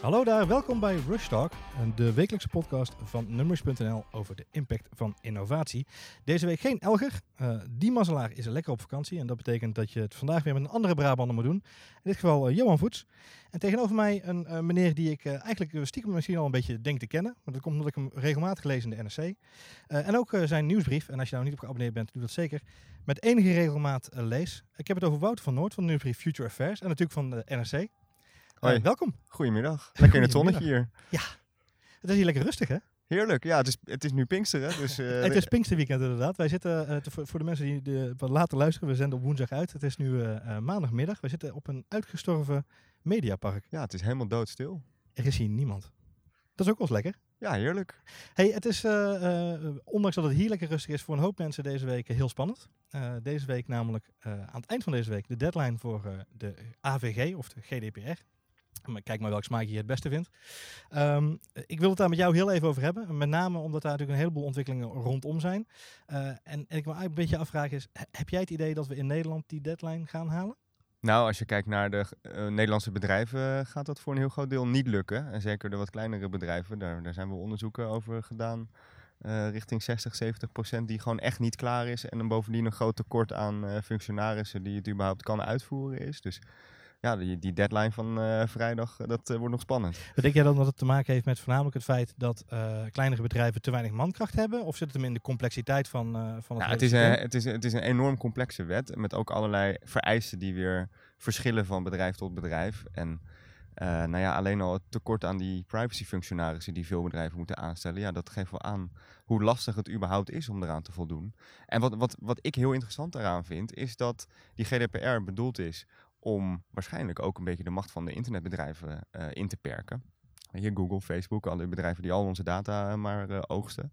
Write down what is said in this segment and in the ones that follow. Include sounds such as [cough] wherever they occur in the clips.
Hallo daar, welkom bij Rush Talk, de wekelijkse podcast van Numbers.nl over de impact van innovatie. Deze week geen Elger, uh, die mazzelaar is lekker op vakantie en dat betekent dat je het vandaag weer met een andere Brabander moet doen. In dit geval uh, Johan Voets. En tegenover mij een uh, meneer die ik eigenlijk stiekem misschien al een beetje denk te kennen, want dat komt omdat ik hem regelmatig lees in de NRC. en ook zijn nieuwsbrief, en als je nou niet op geabonneerd bent, doe dat zeker, met enige regelmaat lees. Ik heb het over Wouter van Noord van de nieuwsbrief Future Affairs en natuurlijk van de NRC. Hoi. Uh, welkom. Goedemiddag. Lekker in het zonnetje hier. Ja, het is hier lekker rustig hè? Heerlijk. Ja, het is, het is nu Pinksteren. Dus, uh, [laughs] het is Pinksterweekend inderdaad. Wij zitten, uh, te, voor de mensen die de, wat later luisteren, we zenden op woensdag uit. Het is nu uh, maandagmiddag. We zitten op een uitgestorven mediapark. Ja, het is helemaal doodstil. Er is hier niemand. Dat is ook wel eens lekker. Ja, heerlijk. Hey, het is, ondanks dat het hier lekker rustig is, voor een hoop mensen deze week heel spannend. deze week namelijk, aan het eind van deze week, de deadline voor de AVG, of de GDPR. Kijk maar welk smaak je het beste vindt. Um, ik wil het daar met jou heel even over hebben. Met name omdat daar natuurlijk een heleboel ontwikkelingen rondom zijn. Uh, en, en, ik me een beetje afvragen is, heb jij het idee dat we in Nederland die deadline gaan halen? Nou, als je kijkt naar de uh, Nederlandse bedrijven, gaat dat voor een heel groot deel niet lukken. En zeker de wat kleinere bedrijven, daar, daar zijn we onderzoeken over gedaan. Richting 60, 70 procent die gewoon echt niet klaar is. En dan bovendien een groot tekort aan functionarissen die het überhaupt kan uitvoeren is. Dus ja, die, die deadline van uh, vrijdag, eh, dat uh, wordt nog spannend. Denk jij dan dat het te maken heeft met voornamelijk het feit dat kleinere bedrijven te weinig mankracht hebben? Of zit het hem in de complexiteit van, van het ja, het is, een, het, is, het is een enorm complexe wet met ook allerlei vereisten die weer verschillen van bedrijf tot bedrijf. En nou ja, alleen al het tekort aan die privacy-functionarissen die veel bedrijven moeten aanstellen, ja, dat geeft wel aan hoe lastig het überhaupt is om eraan te voldoen. En wat, wat, wat ik heel interessant daaraan vind, is dat die GDPR bedoeld is om waarschijnlijk ook een beetje de macht van de internetbedrijven uh, in te perken. Hier Google, Facebook, alle bedrijven die al onze data maar uh, oogsten.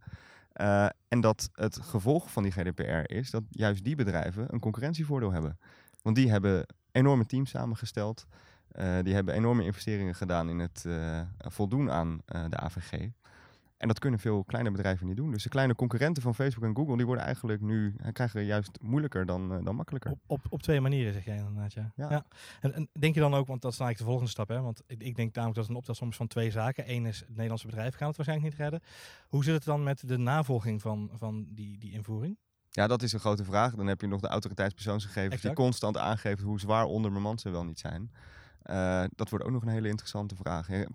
En dat het gevolg van die GDPR is dat juist die bedrijven een concurrentievoordeel hebben. Want die hebben enorme teams samengesteld. die hebben enorme investeringen gedaan in het voldoen aan de AVG. En dat kunnen veel kleine bedrijven niet doen. Dus de kleine concurrenten van Facebook en Google, die worden eigenlijk nu, eh, krijgen juist moeilijker dan, uh, dan makkelijker. Op, op, op, twee manieren zeg jij inderdaad, ja. ja. ja. En, en, denk je dan ook, want dat is eigenlijk de volgende stap, hè? want ik, ik denk namelijk dat het een optelsom is van twee zaken. Eén is, het Nederlandse bedrijf gaan het waarschijnlijk niet redden. Hoe zit het dan met de navolging van, van die, die invoering? Ja, dat is een grote vraag. Dan heb je nog de autoriteitspersoonsgegevens exact. die constant aangeven hoe zwaar onderbemand ze wel niet zijn. Uh, dat wordt ook nog een hele interessante vraag. Er,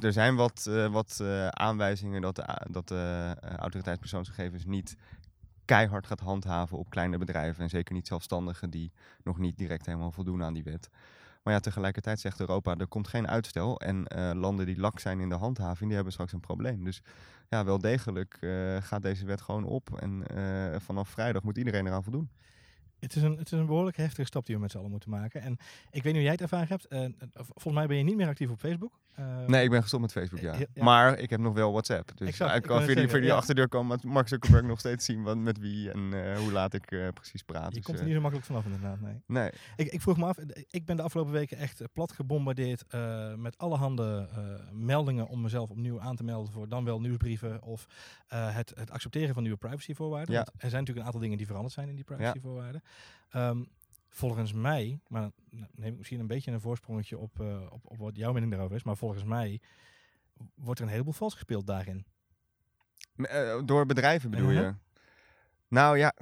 er, zijn wat, uh, wat uh, aanwijzingen dat de, dat de autoriteitspersoonsgegevens niet keihard gaat handhaven op kleine bedrijven. En zeker niet zelfstandigen die nog niet direct helemaal voldoen aan die wet. Maar ja, tegelijkertijd zegt Europa, er komt geen uitstel. En landen die lak zijn in de handhaving, die hebben straks een probleem. Dus ja, wel degelijk gaat deze wet gewoon op. En vanaf vrijdag moet iedereen eraan voldoen het is, een, het is een behoorlijk heftige stap die we met z'n allen moeten maken. En ik weet niet hoe jij het ervaren hebt. Uh, volgens mij ben je niet meer actief op Facebook. Uh, nee, ik ben gestopt met Facebook, ja. Maar ik heb nog wel WhatsApp. Dus exact, ik kan via die, achterdeur komen met Mark Zuckerberg nog steeds zien wat, met wie en uh, hoe laat ik precies praat. Je dus, komt er niet zo makkelijk vanaf inderdaad, nee. nee. Ik, ik vroeg me af, ik ben de afgelopen weken echt plat gebombardeerd met allerhande meldingen om mezelf opnieuw aan te melden voor dan wel nieuwsbrieven of het, het accepteren van nieuwe privacyvoorwaarden. Want er zijn natuurlijk een aantal dingen die veranderd zijn in die privacyvoorwaarden. Um, volgens mij, maar neem ik misschien een beetje een voorsprongetje op, uh, op, op wat jouw mening daarover is, maar volgens mij wordt er een heleboel vals gespeeld daarin. Uh, door bedrijven bedoel uh -huh. je? Nou ja,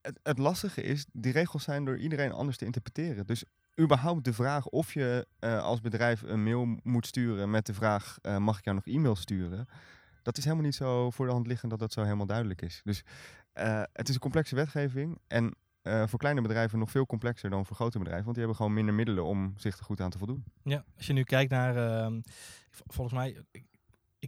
het, het, lastige is, die regels zijn door iedereen anders te interpreteren. Dus überhaupt de vraag of je uh, als bedrijf een mail moet sturen met de vraag, mag ik jou nog e-mail sturen? Dat is helemaal niet zo voor de hand liggend dat dat zo helemaal duidelijk is. Dus het is een complexe wetgeving en uh, voor kleine bedrijven nog veel complexer dan voor grote bedrijven. Want die hebben gewoon minder middelen om zich er goed aan te voldoen. Ja, als je nu kijkt naar, uh, volgens mij,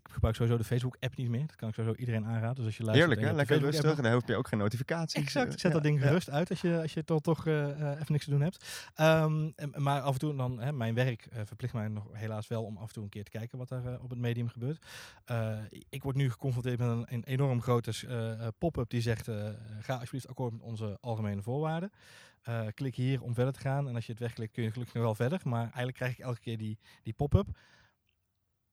gebruik sowieso de Facebook-app niet meer. Dat kan ik sowieso iedereen aanraden. Dus als je luistert, Heerlijk, hè? Lekker rustig. En dan heb je ook geen notificaties. Exact. Zet dat ding gerust uit als je, als je toch, toch uh, even niks te doen hebt. Um, maar af en toe dan, hè, mijn werk uh, verplicht mij nog helaas wel om af en toe een keer te kijken wat er uh, op het medium gebeurt. ik word nu geconfronteerd met een, een enorm grote pop-up die zegt: ga alsjeblieft akkoord met onze algemene voorwaarden. klik hier om verder te gaan. En als je het wegklikt kun je gelukkig nog wel verder. Maar eigenlijk krijg ik elke keer die, die pop-up.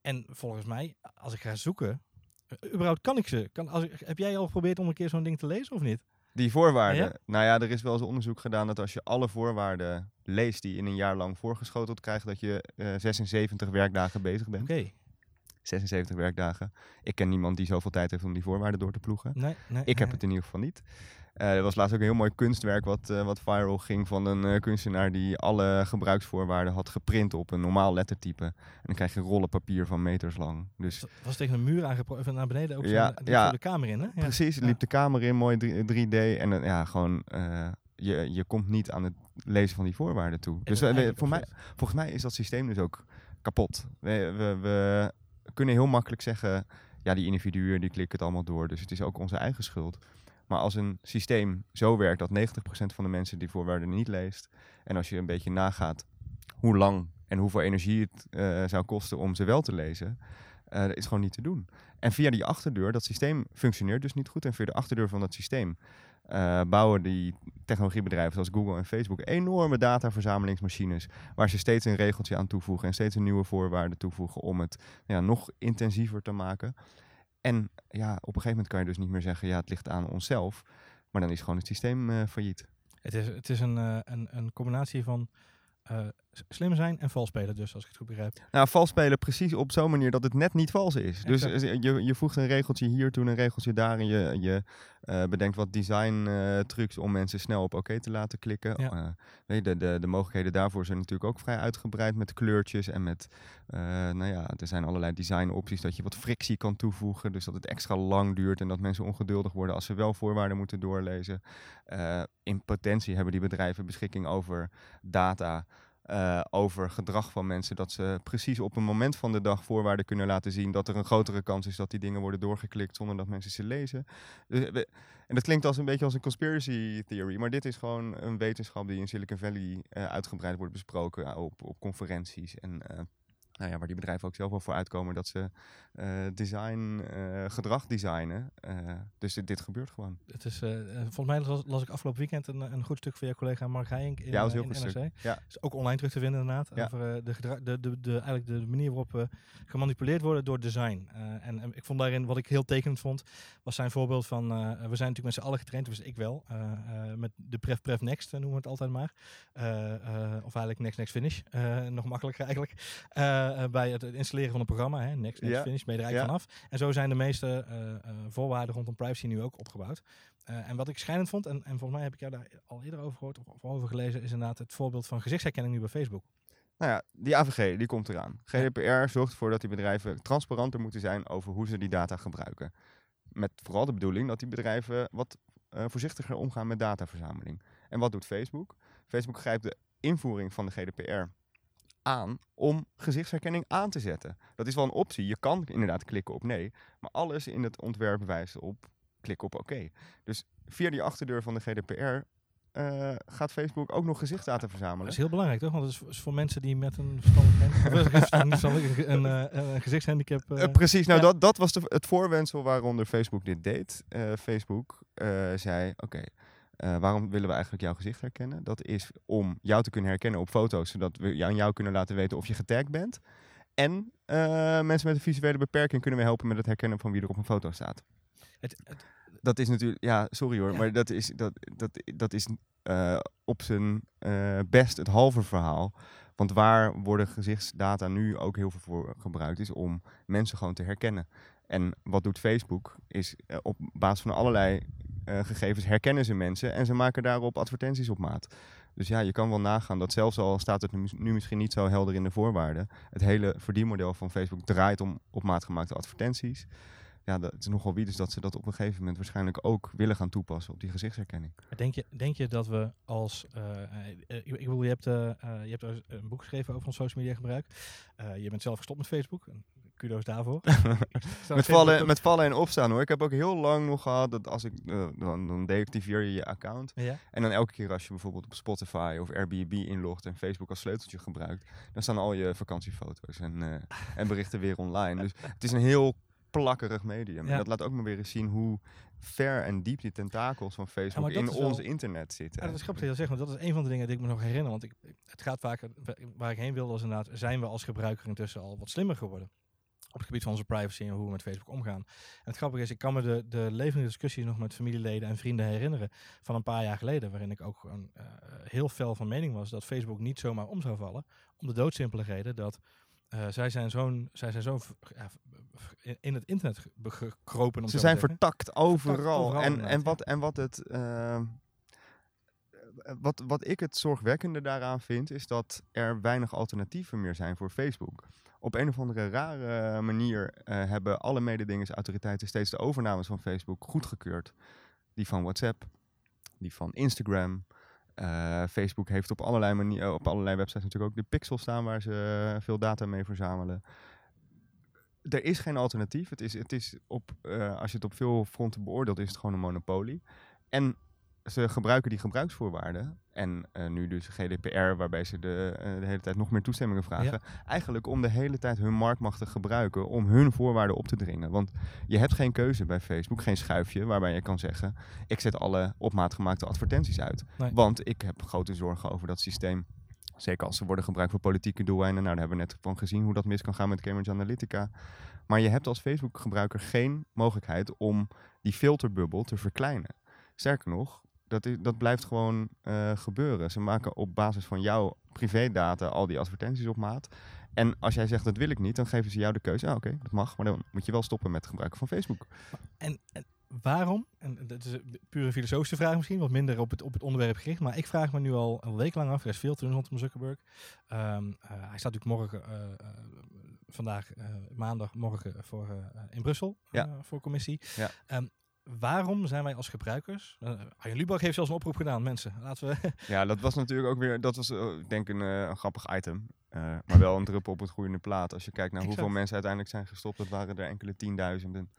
En volgens mij, als ik ga zoeken, uh, überhaupt kan ik ze. Kan, als, heb jij al geprobeerd om een keer zo'n ding te lezen of niet? Die voorwaarden. Ja? Nou ja, er is wel eens onderzoek gedaan dat als je alle voorwaarden leest die in een jaar lang voorgeschoteld krijgt, dat je eh 76 werkdagen bezig bent. Oké. 76 werkdagen. Ik ken niemand die zoveel tijd heeft om die voorwaarden door te ploegen. Nee, nee, Ik heb nee. het in ieder geval niet. Eh, er was laatst ook een heel mooi kunstwerk wat, eh, wat viral ging van een eh, kunstenaar die alle gebruiksvoorwaarden had geprint op een normaal lettertype. En dan krijg je rollen papier van meters lang. Dus Was- Was tegen een muur aangepakt, even naar beneden ook Ja, zo, ja. de kamer in, hè? Ja. precies, Ja. liep de kamer in, mooi 3- 3D. En ja, gewoon, je, je komt niet aan het lezen van die voorwaarden toe. Dus het we- voor mij, volgens mij is dat systeem dus ook kapot. We, we, we kunnen heel makkelijk zeggen, ja, die individuen die klikken het allemaal door, dus het is ook onze eigen schuld. Maar als een systeem zo werkt dat 90% van de mensen die voorwaarden niet leest, en als je een beetje nagaat hoe lang en hoeveel energie het eh, zou kosten om ze wel te lezen, eh, is gewoon niet te doen. En via die achterdeur, dat systeem functioneert dus niet goed, en via de achterdeur van dat systeem eh, bouwen die technologiebedrijven zoals Google en Facebook enorme dataverzamelingsmachines waar ze steeds een regeltje aan toevoegen en steeds een nieuwe voorwaarde toevoegen om het ja, nog intensiever te maken. En ja, op een gegeven moment kan je dus niet meer zeggen, ja, het ligt aan onszelf, maar dan is gewoon het systeem eh, failliet. Het is, het is een, eh, een, een combinatie van slim zijn en vals spelen, dus als ik het goed begrijp. Nou, vals spelen precies op zo'n manier dat het net niet vals is. Dus Exact. eh, je, je voegt een regeltje hier toe, een regeltje daar en je, je eh, bedenkt wat design eh, trucs om mensen snel op oké te laten klikken. Ja. Weet je, de, de, de mogelijkheden daarvoor zijn natuurlijk ook vrij uitgebreid met kleurtjes en met, nou ja, er zijn allerlei design opties dat je wat frictie kan toevoegen, dus dat het extra lang duurt en dat mensen ongeduldig worden als ze wel voorwaarden moeten doorlezen. In potentie hebben die bedrijven beschikking over data eh, over gedrag van mensen. Dat ze precies op een moment van de dag voorwaarden kunnen laten zien dat er een grotere kans is dat die dingen worden doorgeklikt zonder dat mensen ze lezen. Dus, we- en dat klinkt als een beetje als een conspiracy theory, maar dit is gewoon een wetenschap die in Silicon Valley eh, uitgebreid wordt besproken eh, op, op conferenties. En eh, nou ja, waar die bedrijven ook zelf wel voor uitkomen dat ze eh, design, eh, gedrag designen. Eh, dus dit, dit gebeurt gewoon. Het is, volgens mij las, las ik afgelopen weekend een, een goed stuk van jouw collega Mark Heijink in, Ja, was heel in goed NRC. Ja. is ook online terug te vinden inderdaad. Ja. Over de, gedra- de, de, de, eigenlijk de manier waarop we gemanipuleerd worden door design. En, en ik vond daarin, wat ik heel tekenend vond, was zijn voorbeeld van, we zijn natuurlijk met z'n allen getraind, dus ik wel, met de Pref Pref Next noemen we het altijd maar. Of eigenlijk Next Next Finish, nog makkelijker eigenlijk. Eh, bij het installeren van een programma, hè, Next Next Ja. Finish, ben je er eigenlijk Ja. vanaf. En zo zijn de meeste eh, eh, voorwaarden rondom privacy nu ook opgebouwd. En wat ik schijnend vond, en, en volgens mij heb ik jou daar al eerder over gehoord of, over gelezen, is inderdaad het voorbeeld van gezichtsherkenning nu bij Facebook. Nou ja, die AVG die komt eraan. GDPR zorgt ervoor dat die bedrijven transparanter moeten zijn over hoe ze die data gebruiken. Met vooral de bedoeling dat die bedrijven wat voorzichtiger omgaan met dataverzameling. En wat doet Facebook? Facebook grijpt de invoering van de GDPR aan om gezichtsherkenning aan te zetten. Dat is wel een optie. Je kan inderdaad klikken op nee, maar alles in het ontwerp wijst op klik op oké. Dus via die achterdeur van de GDPR eh, gaat Facebook ook nog gezichtsdata verzamelen. Dat is heel belangrijk, toch? Want het is voor, mensen die met een verstandelijk verstandelijk, een, een, eh, een gezichtshandicap... eh, precies, nou ja. dat, dat was de, het voorwensel waaronder Facebook dit deed. Facebook zei, oké, eh, waarom willen we eigenlijk jouw gezicht herkennen? Dat is om jou te kunnen herkennen op foto's, zodat we jou, aan jou kunnen laten weten of je getagd bent. En eh, mensen met een visuele beperking kunnen we helpen met het herkennen van wie er op een foto staat. het, het- Dat is natuurlijk, ja, sorry hoor, Ja. maar dat is, dat, dat, dat is eh, op zijn best het halve verhaal. Want waar worden gezichtsdata nu ook heel veel voor gebruikt, is om mensen gewoon te herkennen. En wat doet Facebook, is op basis van allerlei eh, gegevens herkennen ze mensen en ze maken daarop advertenties op maat. Dus ja, je kan wel nagaan dat zelfs al staat het nu, misschien niet zo helder in de voorwaarden, het hele verdienmodel van Facebook draait om op maat gemaakte advertenties. Ja, dat is nogal wie dus dat ze dat op een gegeven moment waarschijnlijk ook willen gaan toepassen op die gezichtsherkenning. denk, je, denk je dat we als... eh, eh, ik, bedoel, je hebt, je hebt een boek geschreven over ons social media gebruik. Je bent zelf gestopt met Facebook. Kudo's daarvoor. [laughs] Met vallen, met vallen en opstaan hoor. Ik heb ook heel lang nog gehad dat als ik, eh, dan, dan deactiveer je je account. Ja? En dan elke keer als je bijvoorbeeld op Spotify of Airbnb inlogt en Facebook als sleuteltje gebruikt, dan staan al je vakantiefoto's en, eh, en berichten weer online. Dus het is een heel plakkerig medium. Ja. En dat laat ook maar weer eens zien hoe ver en diep die tentakels van Facebook in wel- ons internet zitten. Ja, dat is grappig dat je dat zegt, want dat is een van de dingen die ik me nog herinner. Want ik, het gaat vaker, waar ik heen wilde was inderdaad, zijn we als gebruiker intussen al wat slimmer geworden? Op het gebied van onze privacy en hoe we met Facebook omgaan. En het grappige is, ik kan me de, de levende discussies nog met familieleden en vrienden herinneren van een paar jaar geleden, waarin ik ook gewoon uh, heel fel van mening was dat Facebook niet zomaar om zou vallen, om de doodsimpele reden dat uh, zij zijn zo'n, zij zijn zo ja, in het internet gekropen. Om Ze zijn vertakt overal. Vertakt overal en, en, wat, en wat het. Uh, wat, wat ik het zorgwekkende daaraan vind, is dat er weinig alternatieven meer zijn voor Facebook. Op een of andere rare manier uh, hebben alle mededingingsautoriteiten steeds de overnames van Facebook goedgekeurd. Die van WhatsApp, die van Instagram. Uh, Facebook heeft op allerlei, manier, op allerlei websites natuurlijk ook de pixel staan waar ze veel data mee verzamelen. Er is geen alternatief. Het is, het is op, als je het op veel fronten beoordeelt, is het gewoon een monopolie. En ze gebruiken die gebruiksvoorwaarden. En uh, nu dus GDPR, waarbij ze de, uh, de, hele tijd nog meer toestemmingen vragen. Ja. Eigenlijk om de hele tijd hun marktmacht te gebruiken om hun voorwaarden op te dringen. Want je hebt geen keuze bij Facebook, geen schuifje waarbij je kan zeggen: ik zet alle op maat gemaakte advertenties uit. Nee. Want ik heb grote zorgen over dat systeem. Zeker als ze worden gebruikt voor politieke doeleinden. Nou, daar hebben we net van gezien hoe dat mis kan gaan met Cambridge Analytica. Maar je hebt als Facebook-gebruiker geen mogelijkheid om die filterbubbel te verkleinen. Sterker nog, dat, is, dat blijft gewoon uh, gebeuren. Ze maken op basis van jouw privédata al die advertenties op maat. En als jij zegt dat wil ik niet, dan geven ze jou de keuze. Ah, oké, okay, dat mag, maar dan moet je wel stoppen met het gebruiken van Facebook. En, en waarom? En dat is een pure filosofische vraag misschien, wat minder op het, op het onderwerp gericht. Maar ik vraag me nu al een week lang af. Er is veel te doen rondom Zuckerberg. Um, uh, hij staat natuurlijk morgen, uh, vandaag, maandag, morgen voor, in Brussel ja. voor commissie. Ja. Um, waarom zijn wij als gebruikers... Uh, Arjen Lubach heeft zelfs een oproep gedaan, mensen. Laten we... [laughs] ja, dat was natuurlijk ook weer... Dat was, uh, denk een, uh, een grappig item. maar wel een druppel op het groeiende plaat. Als je kijkt naar hoeveel mensen uiteindelijk zijn gestopt. Dat waren er enkele tienduizenden.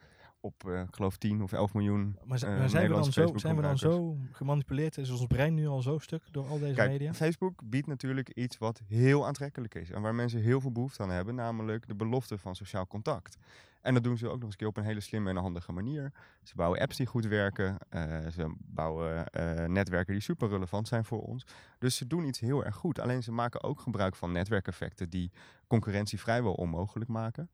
Op, ik geloof 10 of 11 miljoen Maar, maar zijn, we dan zo, zijn we dan zo gemanipuleerd? Is ons brein nu al zo stuk door al deze Kijk, media? Facebook biedt natuurlijk iets wat heel aantrekkelijk is. En waar mensen heel veel behoefte aan hebben. Namelijk de belofte van sociaal contact. En dat doen ze ook nog eens op een hele slimme en handige manier. Ze bouwen apps die goed werken. Uh, ze bouwen uh, netwerken die super relevant zijn voor ons. Dus ze doen iets heel erg goed. Alleen ze maken ook gebruik van netwerkeffecten die concurrentie vrijwel onmogelijk maken.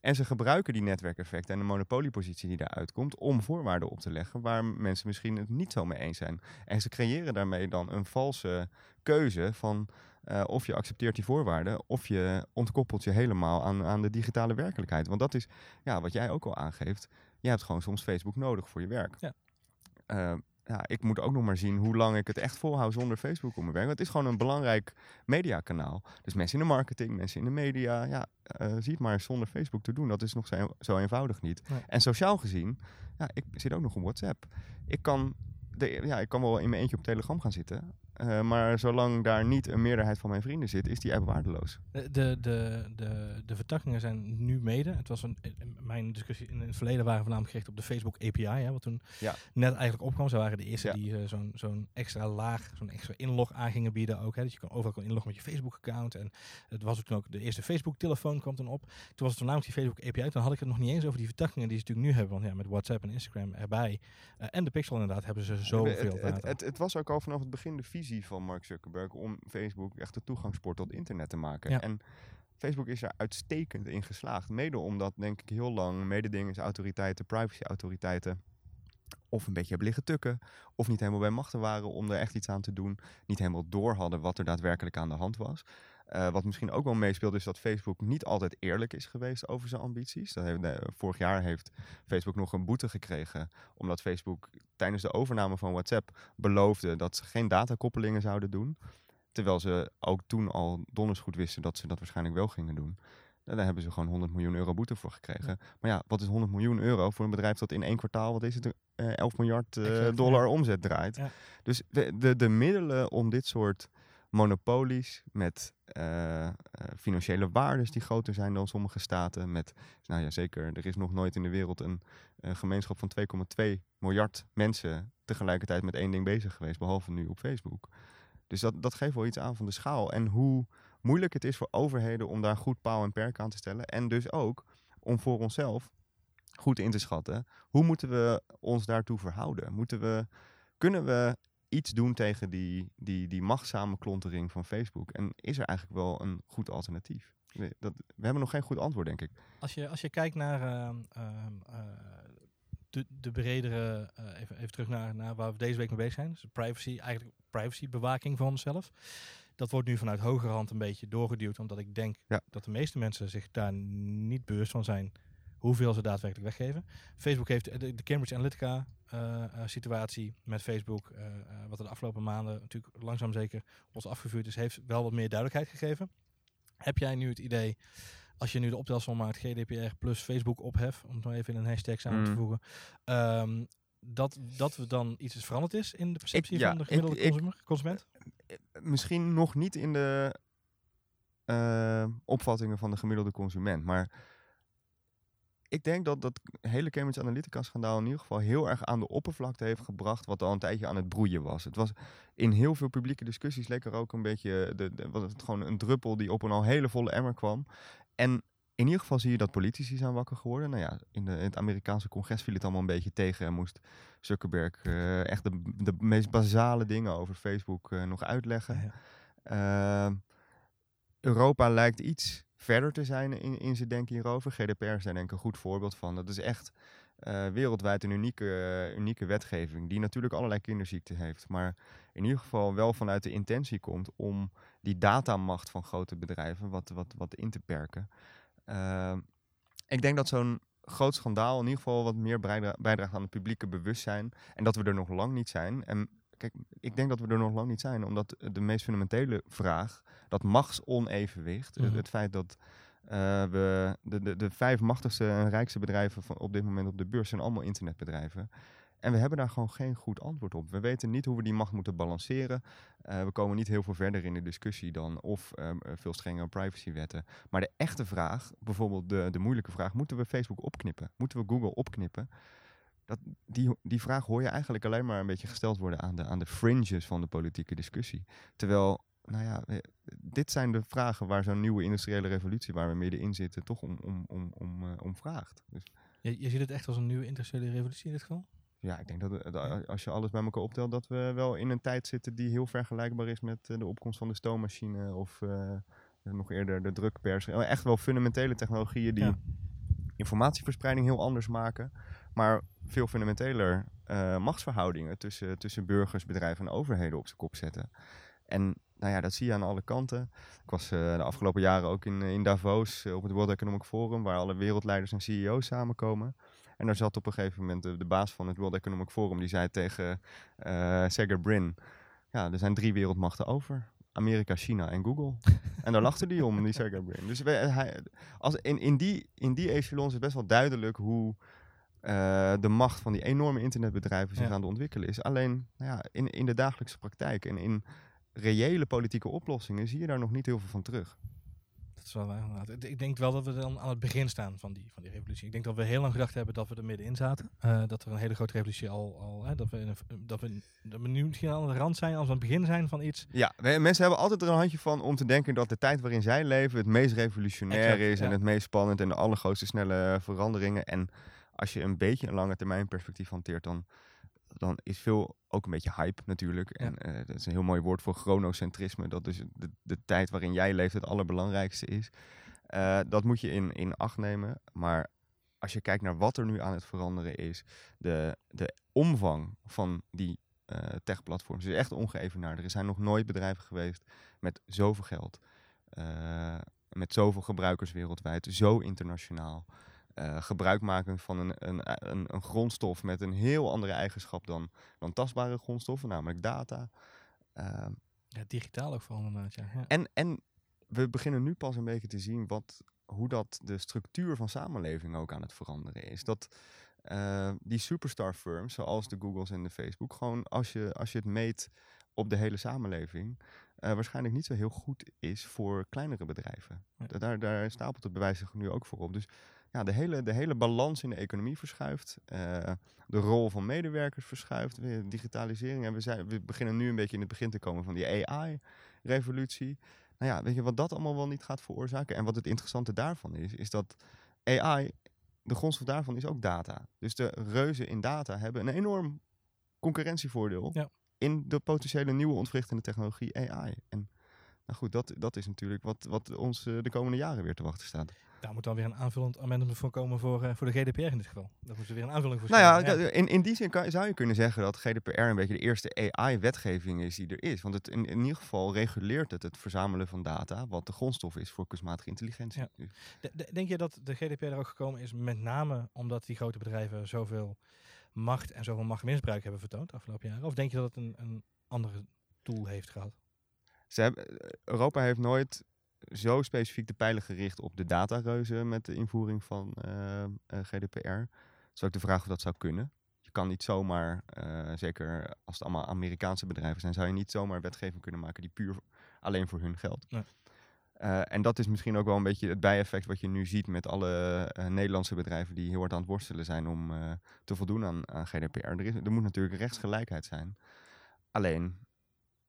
En ze gebruiken die netwerkeffecten en de monopoliepositie die daaruit komt om voorwaarden op te leggen waar mensen misschien het niet zo mee eens zijn. En ze creëren daarmee dan een valse keuze van uh, of je accepteert die voorwaarden, of je ontkoppelt je helemaal aan, aan de digitale werkelijkheid. Want dat is ja, wat jij ook al aangeeft. Je hebt gewoon soms Facebook nodig voor je werk. Ja. Uh, ja, ik moet ook nog maar zien hoe lang ik het echt volhoud zonder Facebook op mijn werk. Want het is gewoon een belangrijk mediakanaal. Dus mensen in de marketing, mensen in de media. Ja, uh, zie het maar zonder Facebook te doen. Dat is nog zo, zo eenvoudig niet. Nee. En sociaal gezien, ja, ik zit ook nog op WhatsApp. Ik kan, de, ja, ik kan wel in mijn eentje op Telegram gaan zitten. Uh, maar zolang daar niet een meerderheid van mijn vrienden zit, is die app waardeloos. De, de, de, de, de vertakkingen zijn nu mede. Het was een, mijn discussie in het verleden waren voornamelijk gericht op de Facebook API. Hè, wat toen ja. net eigenlijk opkwam. Ze waren de eerste Ja. die uh, zo'n zo'n extra laag, zo'n extra inlog aan gingen bieden ook. Hè, dat je overal kan inloggen met je Facebook account. En het was ook toen ook de eerste Facebook telefoon kwam toen op. Toen was het voornamelijk die Facebook API. Toen had ik het nog niet eens over die vertakkingen die ze natuurlijk nu hebben. Want ja, met WhatsApp en Instagram erbij. Uh, en de Pixel inderdaad hebben ze zoveel het, het, het, het, was ook al vanaf het begin de visie van Mark Zuckerberg om Facebook echt de toegangspoort tot internet te maken. Ja. En Facebook is er uitstekend in geslaagd. Mede omdat, denk ik, heel lang mededingingsautoriteiten, privacyautoriteiten of een beetje hebben liggen tukken, of niet helemaal bij machten waren om er echt iets aan te doen, niet helemaal door hadden wat er daadwerkelijk aan de hand was. Uh, wat misschien ook wel meespeelt is dat Facebook niet altijd eerlijk is geweest over zijn ambities. Dat heeft, uh, vorig jaar heeft Facebook nog een boete gekregen omdat Facebook tijdens de overname van WhatsApp beloofde dat ze geen datakoppelingen zouden doen. Terwijl ze ook toen al donders goed wisten dat ze dat waarschijnlijk wel gingen doen. Daar hebben ze gewoon 100 miljoen euro boete voor gekregen. Maar ja, wat is 100 miljoen euro voor een bedrijf dat in één kwartaal, wat is het, uh, 11 miljard Exact, dollar ja. omzet draait. Ja. Dus de, de, de middelen om dit soort monopolies met uh, uh, financiële waardes die groter zijn dan sommige staten. Met, nou ja, zeker, er is nog nooit in de wereld een uh, gemeenschap van 2,2 miljard mensen tegelijkertijd met één ding bezig geweest, behalve nu op Facebook. Dus dat, dat geeft wel iets aan van de schaal en hoe moeilijk het is voor overheden om daar goed paal en perk aan te stellen. En dus ook om voor onszelf goed in te schatten, hoe moeten we ons daartoe verhouden? Moeten we, kunnen we iets doen tegen die, die, die machtzame klontering van Facebook? En is er eigenlijk wel een goed alternatief? Dat, we hebben nog geen goed antwoord, denk ik. Als je, als je kijkt naar ehm, ehm, eh, de, de bredere, eh, even, even terug naar, naar waar we deze week mee bezig zijn. Dus privacy, eigenlijk privacybewaking van onszelf. Dat wordt nu vanuit hogerhand een beetje doorgeduwd, omdat ik denk Ja. dat de meeste mensen zich daar niet bewust van zijn hoeveel ze daadwerkelijk weggeven. Facebook heeft de, de Cambridge Analytica eh, eh, situatie met Facebook, eh, wat er de afgelopen maanden natuurlijk langzaam zeker ons afgevuurd is, heeft wel wat meer duidelijkheid gegeven. Heb jij nu het idee, als je nu de optelsom maakt, GDPR plus Facebook ophef, om het maar even in een hashtag samen te Mm. voegen, ehm, dat, dat er dan iets is veranderd is in de perceptie ja, van de gemiddelde ik- consumer, consument? Eh, Misschien nog niet in de eh, opvattingen van de gemiddelde consument, maar ik denk dat dat hele Cambridge Analytica-schandaal in ieder geval heel erg aan de oppervlakte heeft gebracht wat al een tijdje aan het broeien was. Het was in heel veel publieke discussies leek er ook een beetje de, de, was het gewoon een druppel die op een al hele volle emmer kwam. En in ieder geval zie je dat politici zijn wakker geworden. Nou ja, in, de, in het Amerikaanse congres viel het allemaal een beetje tegen en moest Zuckerberg eh, echt de, de meest basale dingen over Facebook eh, nog uitleggen. Ja. Uh, Europa lijkt iets verder te zijn in, in zijn denken hierover. GDPR is daar denk ik een goed voorbeeld van. Dat is echt uh, wereldwijd een unieke, unieke wetgeving die natuurlijk allerlei kinderziekten heeft. Maar in ieder geval wel vanuit de intentie komt om die datamacht van grote bedrijven wat, wat, wat in te perken. Uh, ik denk dat zo'n groot schandaal in ieder geval wat meer bijdra bijdraagt aan het publieke bewustzijn. En dat we er nog lang niet zijn. En kijk, ik denk dat we er nog lang niet zijn, omdat de meest fundamentele vraag, dat machtsonevenwicht, mm -hmm. het feit dat uh, we de, de, de vijf machtigste en rijkste bedrijven van op dit moment op de beurs zijn allemaal internetbedrijven. En we hebben daar gewoon geen goed antwoord op. We weten niet hoe we die macht moeten balanceren. Uh, we komen niet heel veel verder in de discussie dan of um, veel strengere privacywetten. Maar de echte vraag, bijvoorbeeld de, de moeilijke vraag, moeten we Facebook opknippen? Moeten we Google opknippen? Dat, die, die vraag hoor je eigenlijk alleen maar een beetje gesteld worden aan de, aan de fringes van de politieke discussie. Terwijl, nou ja, dit zijn de vragen waar zo'n nieuwe industriële revolutie, waar we middenin zitten, toch om, om, om, om, om vraagt. Dus, je, je ziet het echt als een nieuwe industriële revolutie in dit geval? Ja, ik denk dat, dat als je alles bij elkaar optelt, dat we wel in een tijd zitten die heel vergelijkbaar is met uh, de opkomst van de stoommachine of uh, nog eerder de drukpers. Echt wel fundamentele technologieën die ja. informatieverspreiding heel anders maken, maar veel fundamenteler uh, machtsverhoudingen tussen, tussen burgers, bedrijven en overheden op zijn kop zetten. En nou ja, dat zie je aan alle kanten. Ik was uh, de afgelopen jaren ook in, in Davos uh, op het World Economic Forum, waar alle wereldleiders en CEO's samenkomen. En daar zat op een gegeven moment de, de baas van het World Economic Forum, die zei tegen uh, Sergey Brin, ja, er zijn drie wereldmachten over. Amerika, China en Google. en daar lachte hij om, die Sergey Brin. Dus hij, als, in, in, die, in die echelons is best wel duidelijk hoe uh, de macht van die enorme internetbedrijven zich ja. aan het ontwikkelen is. Alleen nou ja, in, in de dagelijkse praktijk en in reële politieke oplossingen zie je daar nog niet heel veel van terug. Dat is wel waar. Ik denk wel dat we dan aan het begin staan van die, van die revolutie. Ik denk dat we heel lang gedacht hebben dat we er middenin zaten. Uh, dat er een hele grote revolutie al, al hè, dat, we een, dat, we, dat we nu misschien aan de rand zijn, als we aan het begin zijn van iets. Ja, mensen hebben altijd er een handje van om te denken dat de tijd waarin zij leven het meest revolutionair exact, is en ja. het meest spannend en de allergrootste snelle veranderingen. En als je een beetje een lange termijn perspectief hanteert, dan, dan is veel ook een beetje hype natuurlijk. Ja. En uh, dat is een heel mooi woord voor chronocentrisme. Dat dus de, de tijd waarin jij leeft het allerbelangrijkste is. Uh, dat moet je in, in acht nemen. Maar als je kijkt naar wat er nu aan het veranderen is, de, de omvang van die uh, techplatforms is echt ongeëvenaard. Er zijn nog nooit bedrijven geweest met zoveel geld, met zoveel gebruikers wereldwijd, zo internationaal. Uh, gebruik maken van een, een, een, een, grondstof met een heel andere eigenschap dan, dan tastbare grondstoffen, namelijk data. Uh, ja, digitaal ook vooral inderdaad, ja. ja. En, en we beginnen nu pas een beetje te zien wat, hoe dat de structuur van samenleving ook aan het veranderen is. Dat uh, die superstar firms, zoals de Googles en de Facebook, gewoon als je, als je het meet op de hele samenleving, uh, waarschijnlijk niet zo heel goed is voor kleinere bedrijven. Ja. Daar, daar stapelt het bewijs zich nu ook voor op. Dus ja, de hele, de hele balans in de economie verschuift. Uh, de rol van medewerkers verschuift. Digitalisering. En we, zijn, we beginnen nu een beetje in het begin te komen van die AI-revolutie. Nou ja, weet je wat dat allemaal wel niet gaat veroorzaken? En wat het interessante daarvan is, is dat AI, de grondstof daarvan is ook data. Dus de reuzen in data hebben een enorm concurrentievoordeel ja. in de potentiële nieuwe ontwrichtende technologie AI. En Nou goed, dat, dat is natuurlijk wat, wat ons eh, de komende jaren weer te wachten staat. Daar moet dan weer een aanvullend amendement voor komen voor, eh, voor de GDPR in dit geval. Daar moet er weer een aanvulling voor Nou ja, in, in die zin kan, zou je kunnen zeggen dat GDPR een beetje de eerste AI-wetgeving is die er is. Want het, in, in ieder geval reguleert het het verzamelen van data, wat de grondstof is voor kunstmatige intelligentie. Ja. De- de- Denk je dat de GDPR er ook gekomen is met name omdat die grote bedrijven zoveel macht en zoveel machtmisbruik hebben vertoond de afgelopen jaren? Of denk je dat het een, een andere doel heeft gehad? Ze hebben, eh, Europa heeft nooit zo specifiek de pijlen gericht op de datareuzen met de invoering van eh, eh, GDPR. Is ook de vraag of dat zou kunnen. Je kan niet zomaar, eh, zeker als het allemaal Amerikaanse bedrijven zijn, zou je niet zomaar wetgeving kunnen maken die puur alleen voor hun geldt. Nee. Eh, en dat is misschien ook wel een beetje het bijeffect wat je nu ziet met alle Nederlandse bedrijven die heel hard aan het worstelen zijn om te voldoen aan, aan GDPR. Er, is, er moet natuurlijk rechtsgelijkheid zijn. Alleen,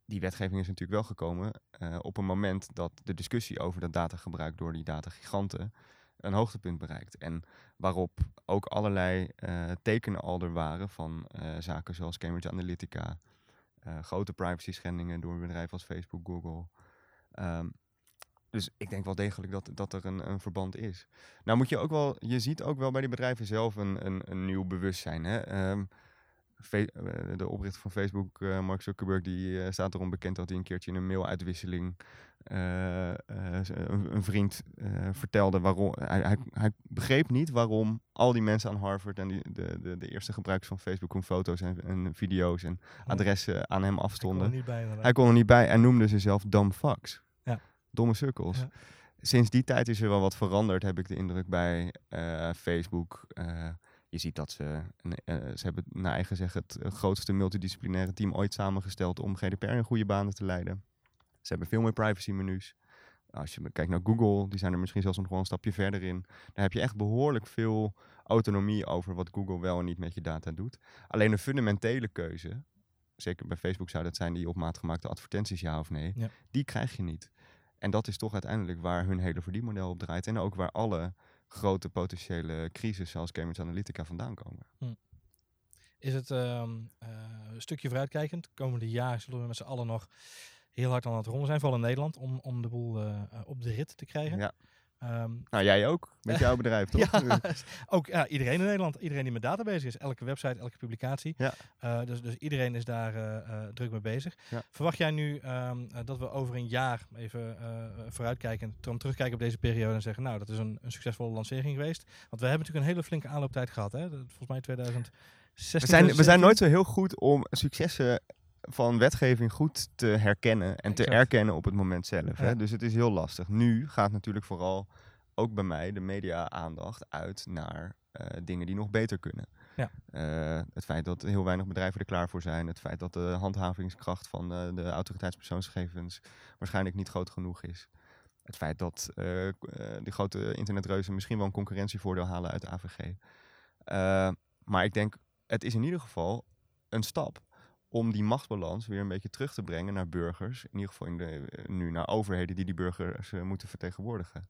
die wetgeving is natuurlijk wel gekomen eh, op een moment dat de discussie over dat datagebruik door die datagiganten een hoogtepunt bereikt. En waarop ook allerlei eh, tekenen al waren van eh, zaken zoals Cambridge Analytica, grote privacy schendingen door bedrijven als Facebook, Google. Ehm, dus ik denk wel degelijk dat, dat er een, een verband is. Nou moet je ook wel, je ziet ook wel bij die bedrijven zelf een, een, een nieuw bewustzijn. Hè? Ehm, eh, de oprichter van Facebook, eh, Mark Zuckerberg, die eh, staat erom bekend dat hij een keertje in een mailuitwisseling eh, eh, een, een vriend eh, vertelde waarom. Hij, hij, hij begreep niet waarom al die mensen aan Harvard en die, de, de, de eerste gebruikers van Facebook hun foto's en, en video's en adressen aan hem Stonden afstonden. er niet bij. Hij kon er niet bij en noemde ze zelf dumb fucks. Ja. Domme sukkels. Ja. Sinds die tijd is er wel wat veranderd, heb ik de indruk bij eh, Facebook. Je ziet dat ze, eh, ze hebben naar eigen zeggen het eh, grootste multidisciplinaire team ooit samengesteld om GDPR in goede banen te leiden. Ze hebben veel meer privacy menus. Als je kijkt naar Google, die zijn er misschien zelfs nog wel een stapje verder in. Daar heb je echt behoorlijk veel autonomie over wat Google wel en niet met je data doet. Alleen een fundamentele keuze, zeker bij Facebook zou dat zijn die op maat gemaakte advertenties ja of nee, Ja. die krijg je niet. En dat is toch uiteindelijk waar hun hele verdienmodel op draait. En ook waar alle grote potentiële crisis zoals Cambridge Analytica vandaan komen. Is het ehm, eh, een stukje vooruitkijkend? Komende jaar zullen we met z'n allen nog heel hard aan het rollen zijn, vooral in Nederland, om, om de boel eh, op de rit te krijgen. Ja. Ehm, Nou, jij ook, met jouw bedrijf, [laughs] toch? Ja, ook ja, iedereen in Nederland. Iedereen die met data bezig is. Elke website, elke publicatie. Ja. Eh, dus, dus iedereen is daar eh, eh, druk mee bezig. Ja. Verwacht jij nu ehm, eh, dat we over een jaar even eh vooruitkijken, dan terugkijken op deze periode en zeggen, nou, dat is een, een succesvolle lancering geweest. Want we hebben natuurlijk een hele flinke aanlooptijd gehad. Hè? Volgens mij 2016. We zijn, we zijn 2017. nooit zo heel goed om successen van wetgeving goed te herkennen en te erkennen op het moment zelf. Hè? Dus het is heel lastig. Nu gaat natuurlijk vooral ook bij mij de media-aandacht uit naar eh, dingen die nog beter kunnen. Ja. Eh, het feit dat heel weinig bedrijven er klaar voor zijn. Het feit dat de handhavingskracht van eh, de autoriteitspersoonsgegevens waarschijnlijk niet groot genoeg is. Het feit dat die grote internetreuzen misschien wel een concurrentievoordeel halen uit de AVG. Maar ik denk, het is in ieder geval een stap om die machtsbalans weer een beetje terug te brengen naar burgers. In ieder geval in de, eh, nu naar overheden die die burgers eh, moeten vertegenwoordigen.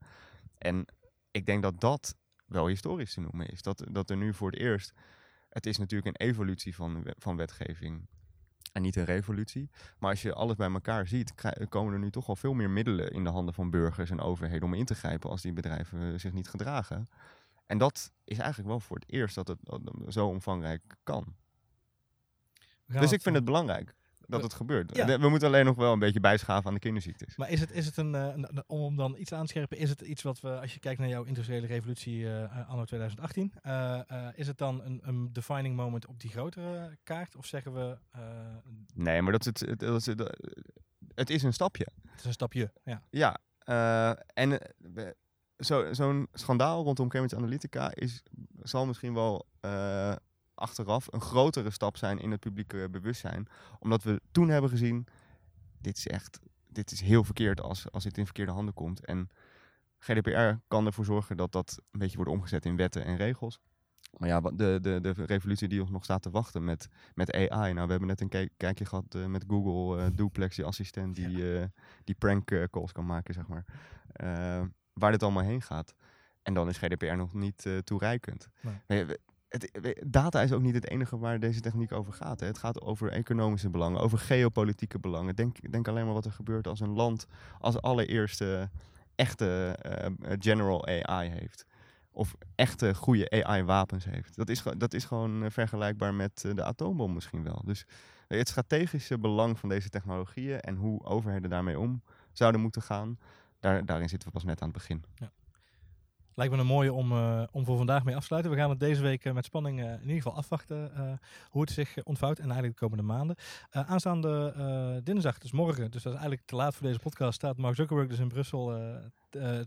En ik denk dat dat wel historisch te noemen is. Dat, dat er nu voor het eerst... Het is natuurlijk een evolutie van, van wetgeving en niet een revolutie. Maar als je alles bij elkaar ziet, komen er nu toch al veel meer middelen in de handen van burgers en overheden om in te grijpen als die bedrijven eh, zich niet gedragen. En dat is eigenlijk wel voor het eerst dat het zo omvangrijk kan. Dus ik vind het belangrijk dat We- het gebeurt. Ja. We moeten alleen nog wel een beetje bijschaven aan de kinderziektes. Maar is het, is het een, eh, om dan iets aan te scherpen, is het iets wat we, als je kijkt naar jouw industriële revolutie eh, eh, anno 2018, eh, eh, is het dan een, een defining moment op die grotere kaart? Of zeggen we, eh, Nee, maar dat is het, het, dat is het, het is een stapje. het is een stapje? Ja. Ja, eh, en eh, zo- zo'n schandaal rondom Cambridge Analytica is, zal misschien wel eh, achteraf een grotere stap zijn in het publieke bewustzijn. Omdat we toen hebben gezien, dit is echt, dit is heel verkeerd als, als dit in verkeerde handen komt. En GDPR kan ervoor zorgen dat dat een beetje wordt omgezet in wetten en regels. Maar ja, de, de, de revolutie die ons nog staat te wachten met, met AI. Nou, we hebben net een kijk- kijkje gehad eh, met Google eh, Duplex, die assistent die, eh, die prank eh, calls kan maken, zeg maar. Waar dit allemaal heen gaat. En dan is GDPR nog niet toereikend. Nee. Het, data is ook niet het enige waar deze techniek over gaat. Hè. Het gaat over economische belangen, over geopolitieke belangen. Denk, denk alleen maar wat er gebeurt als een land als allereerste echte uh, general AI heeft. Of echte goede AI-wapens heeft. Dat is, dat is gewoon vergelijkbaar met de atoombom misschien wel. Dus het strategische belang van deze technologieën en hoe overheden daarmee om zouden moeten gaan, daar, daarin zitten we pas net aan het begin. Ja. Lijkt me een mooie om, uh, om voor vandaag mee af te sluiten. We gaan het deze week uh, met spanning uh, in ieder geval afwachten hoe het zich ontvouwt en eigenlijk de komende maanden. aanstaande dinsdag, dus morgen, dus dat is eigenlijk te laat voor deze podcast, staat Mark Zuckerberg dus in Brussel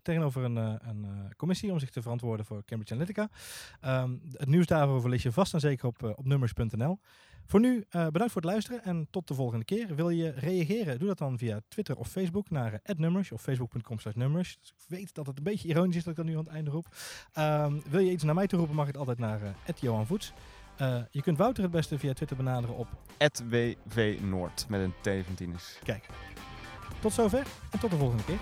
tegenover een, een commissie om zich te verantwoorden voor Cambridge Analytica. Um, het nieuws daarover lees je vast en zeker op, op nummers.nl. Voor nu uh, bedankt voor het luisteren en tot de volgende keer. Wil je reageren? Doe dat dan via Twitter of Facebook naar uh, @nummers of facebook.com nummers. Dus ik weet dat het een beetje ironisch is dat ik dat nu aan het einde roep. Um, wil je iets naar mij toe roepen, mag het altijd naar uh, Johan Voets. je kunt Wouter het beste via Twitter benaderen op @wvnoord met een T van. Kijk. Tot zover en tot de volgende keer.